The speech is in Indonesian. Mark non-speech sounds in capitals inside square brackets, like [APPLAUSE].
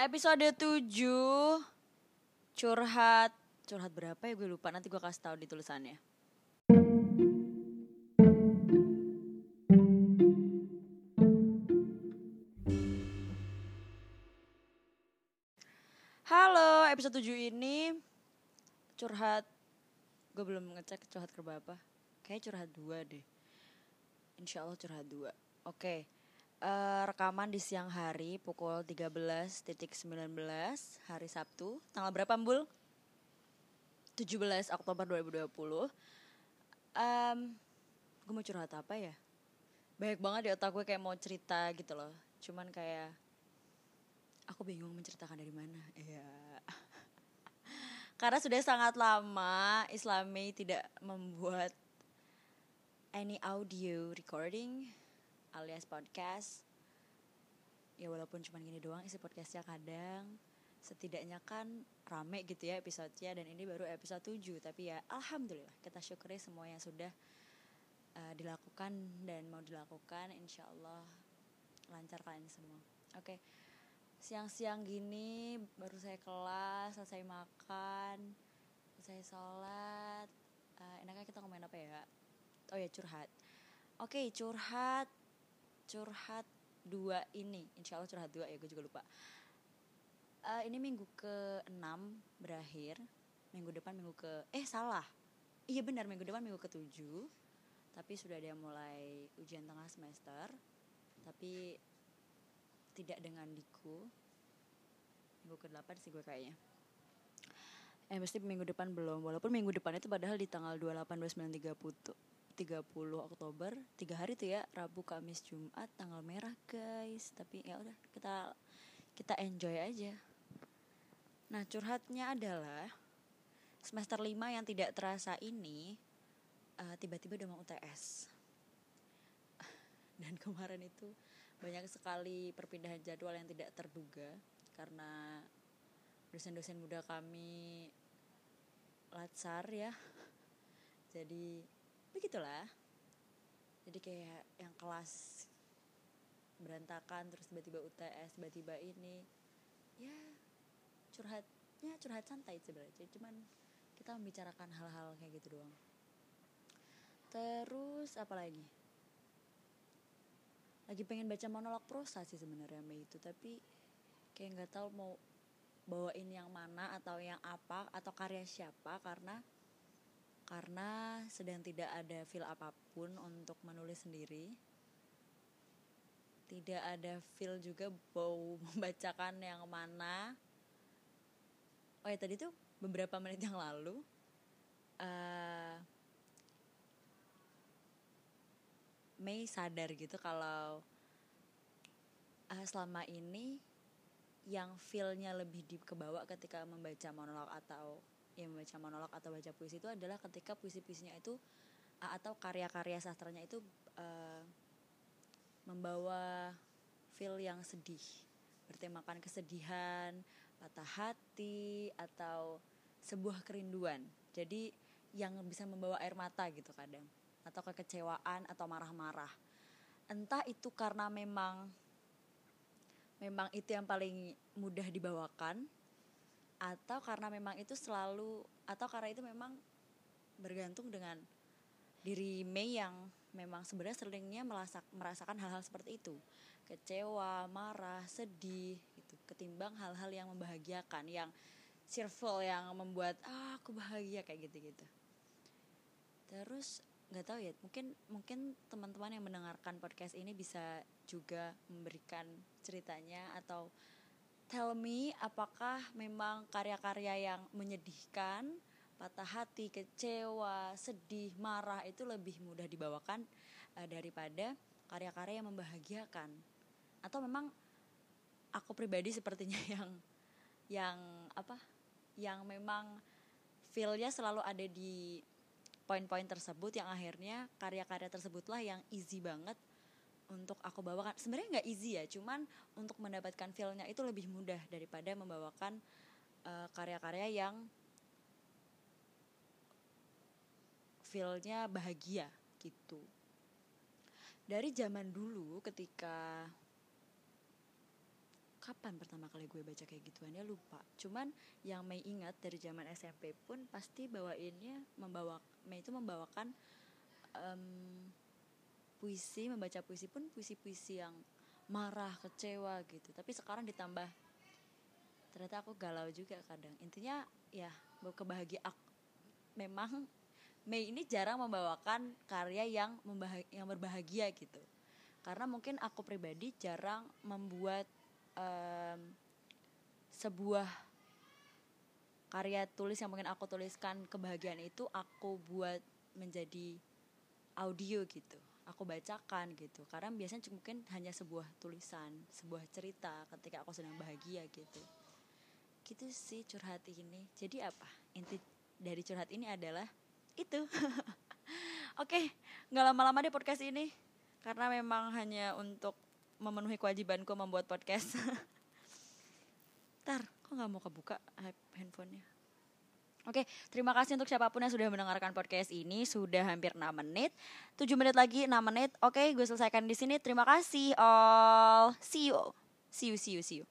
Episode 7 Curhat. Curhat berapa ya? Gue lupa. Nanti gue kasih tahu di tulisannya. Halo, episode 7 ini. Curhat. Gue belum ngecek curhat ke berapa. Kayaknya curhat 2 deh. Insya Allah curhat 2 Oke eh, Rekaman di siang hari Pukul 13.19 Hari Sabtu. Tanggal berapa Mbul? 17 Oktober 2020 Em, Gue mau curhat apa ya? Banyak banget di otak gue kayak mau cerita gitu loh. Cuman kayak Aku bingung menceritakan dari mana. Iya. [LAUGHS] Karena sudah sangat lama Islami tidak membuat any audio recording alias podcast. Ya walaupun cuma gini doang isi podcastnya kadang setidaknya kan rame gitu ya episodenya dan ini baru episode 7 tapi ya alhamdulillah kita syukuri semua yang sudah uh, dilakukan dan mau dilakukan insya Allah lancar kalian semua. Oke siang-siang gini baru saya kelas selesai makan selesai sholat uh, enaknya kita ngomongin apa ya? Oh ya curhat. Oke curhat curhat dua ini. Insya Allah curhat dua ya gue juga lupa. Eh, ini minggu ke 6 berakhir minggu depan minggu ke eh salah. Iya benar minggu depan minggu ke 7 tapi sudah ada mulai ujian tengah semester tapi tidak dengan diku. Minggu ke 8 sih gue kayaknya. Eh mesti minggu depan belum walaupun minggu depan itu padahal di tanggal 28 29 30 30 Oktober tiga hari tuh ya Rabu Kamis Jumat tanggal merah guys. Tapi ya udah kita kita enjoy aja. Nah curhatnya adalah semester 5 yang tidak terasa ini eh, tiba-tiba udah mau UTS dan kemarin itu banyak sekali perpindahan jadwal yang tidak terduga karena dosen-dosen muda kami latsar ya. [LAUGHS] Jadi begitulah jadi kayak yang kelas berantakan terus tiba-tiba UTS tiba-tiba ini. Ya curhatnya curhat santai sebenarnya. Cuman kita membicarakan hal-hal kayak gitu doang. Terus apa lagi? Lagi pengen baca monolog prosa sih sebenarnya Mei itu. Tapi kayak nggak tahu mau bawain yang mana atau yang apa atau karya siapa karena karena sedang tidak ada feel apa pun untuk menulis sendiri. Tidak ada feel juga mau [LAUGHS] membacakan yang mana. Oh ya tadi tuh beberapa menit yang lalu eh Mei sadar gitu kalau eh, selama ini yang feelnya lebih di kebawa ketika membaca monolog atau ya membaca monolog atau baca puisi itu adalah ketika puisi-puisinya itu atau karya-karya sastranya itu uh, membawa feel yang sedih. Bertemakan kesedihan patah hati atau sebuah kerinduan. Jadi yang bisa membawa air mata gitu kadang. Atau kekecewaan atau marah-marah. Entah itu karena memang memang itu yang paling mudah dibawakan atau karena memang itu selalu atau karena itu memang bergantung dengan diri Mei yang memang sebenarnya seringnya merasak, merasakan hal-hal seperti itu. Kecewa marah sedih gitu. Ketimbang hal-hal yang membahagiakan yang cheerful yang membuat ah aku bahagia kayak gitu-gitu. Terus nggak tahu ya mungkin mungkin teman-teman yang mendengarkan podcast ini bisa juga memberikan ceritanya atau tell me apakah memang karya-karya yang menyedihkan patah hati kecewa sedih marah itu lebih mudah dibawakan uh, daripada karya-karya yang membahagiakan? Atau memang aku pribadi sepertinya [LAUGHS] yang yang apa yang memang feelnya selalu ada di poin-poin tersebut yang akhirnya karya-karya tersebutlah yang easy banget untuk aku bawakan. Sebenarnya nggak easy ya cuman untuk mendapatkan feelnya itu lebih mudah daripada membawakan uh, karya-karya yang feelnya bahagia gitu. Dari zaman dulu ketika kapan pertama kali gue baca kayak gituan ya lupa. Cuman yang Mei ingat dari zaman SMP pun pasti bawainnya membawa Mei itu membawakan um, puisi membaca puisi pun puisi-puisi yang marah kecewa gitu. Tapi sekarang ditambah ternyata aku galau juga kadang. Intinya ya kebahagiaan memang Mei ini jarang membawakan karya yang yang berbahagia gitu. Karena mungkin aku pribadi jarang membuat um, sebuah karya tulis yang mungkin aku tuliskan kebahagiaan itu aku buat menjadi audio gitu aku bacakan gitu. Karena biasanya mungkin hanya sebuah tulisan sebuah cerita ketika aku sedang bahagia gitu. Gitu sih curhat ini. Jadi apa? Inti dari curhat ini adalah itu. [LAUGHS] Oke nggak lama-lama deh podcast ini. Karena memang hanya untuk memenuhi kewajibanku membuat podcast. [LAUGHS] Ntar, kok nggak mau kebuka handphonenya? Oke, terima kasih untuk siapa pun yang sudah mendengarkan podcast ini. Sudah hampir 6 menit. 7 menit lagi, 6 menit. Oke, gue selesaikan di sini. Terima kasih all. See you. See you, see you, see you.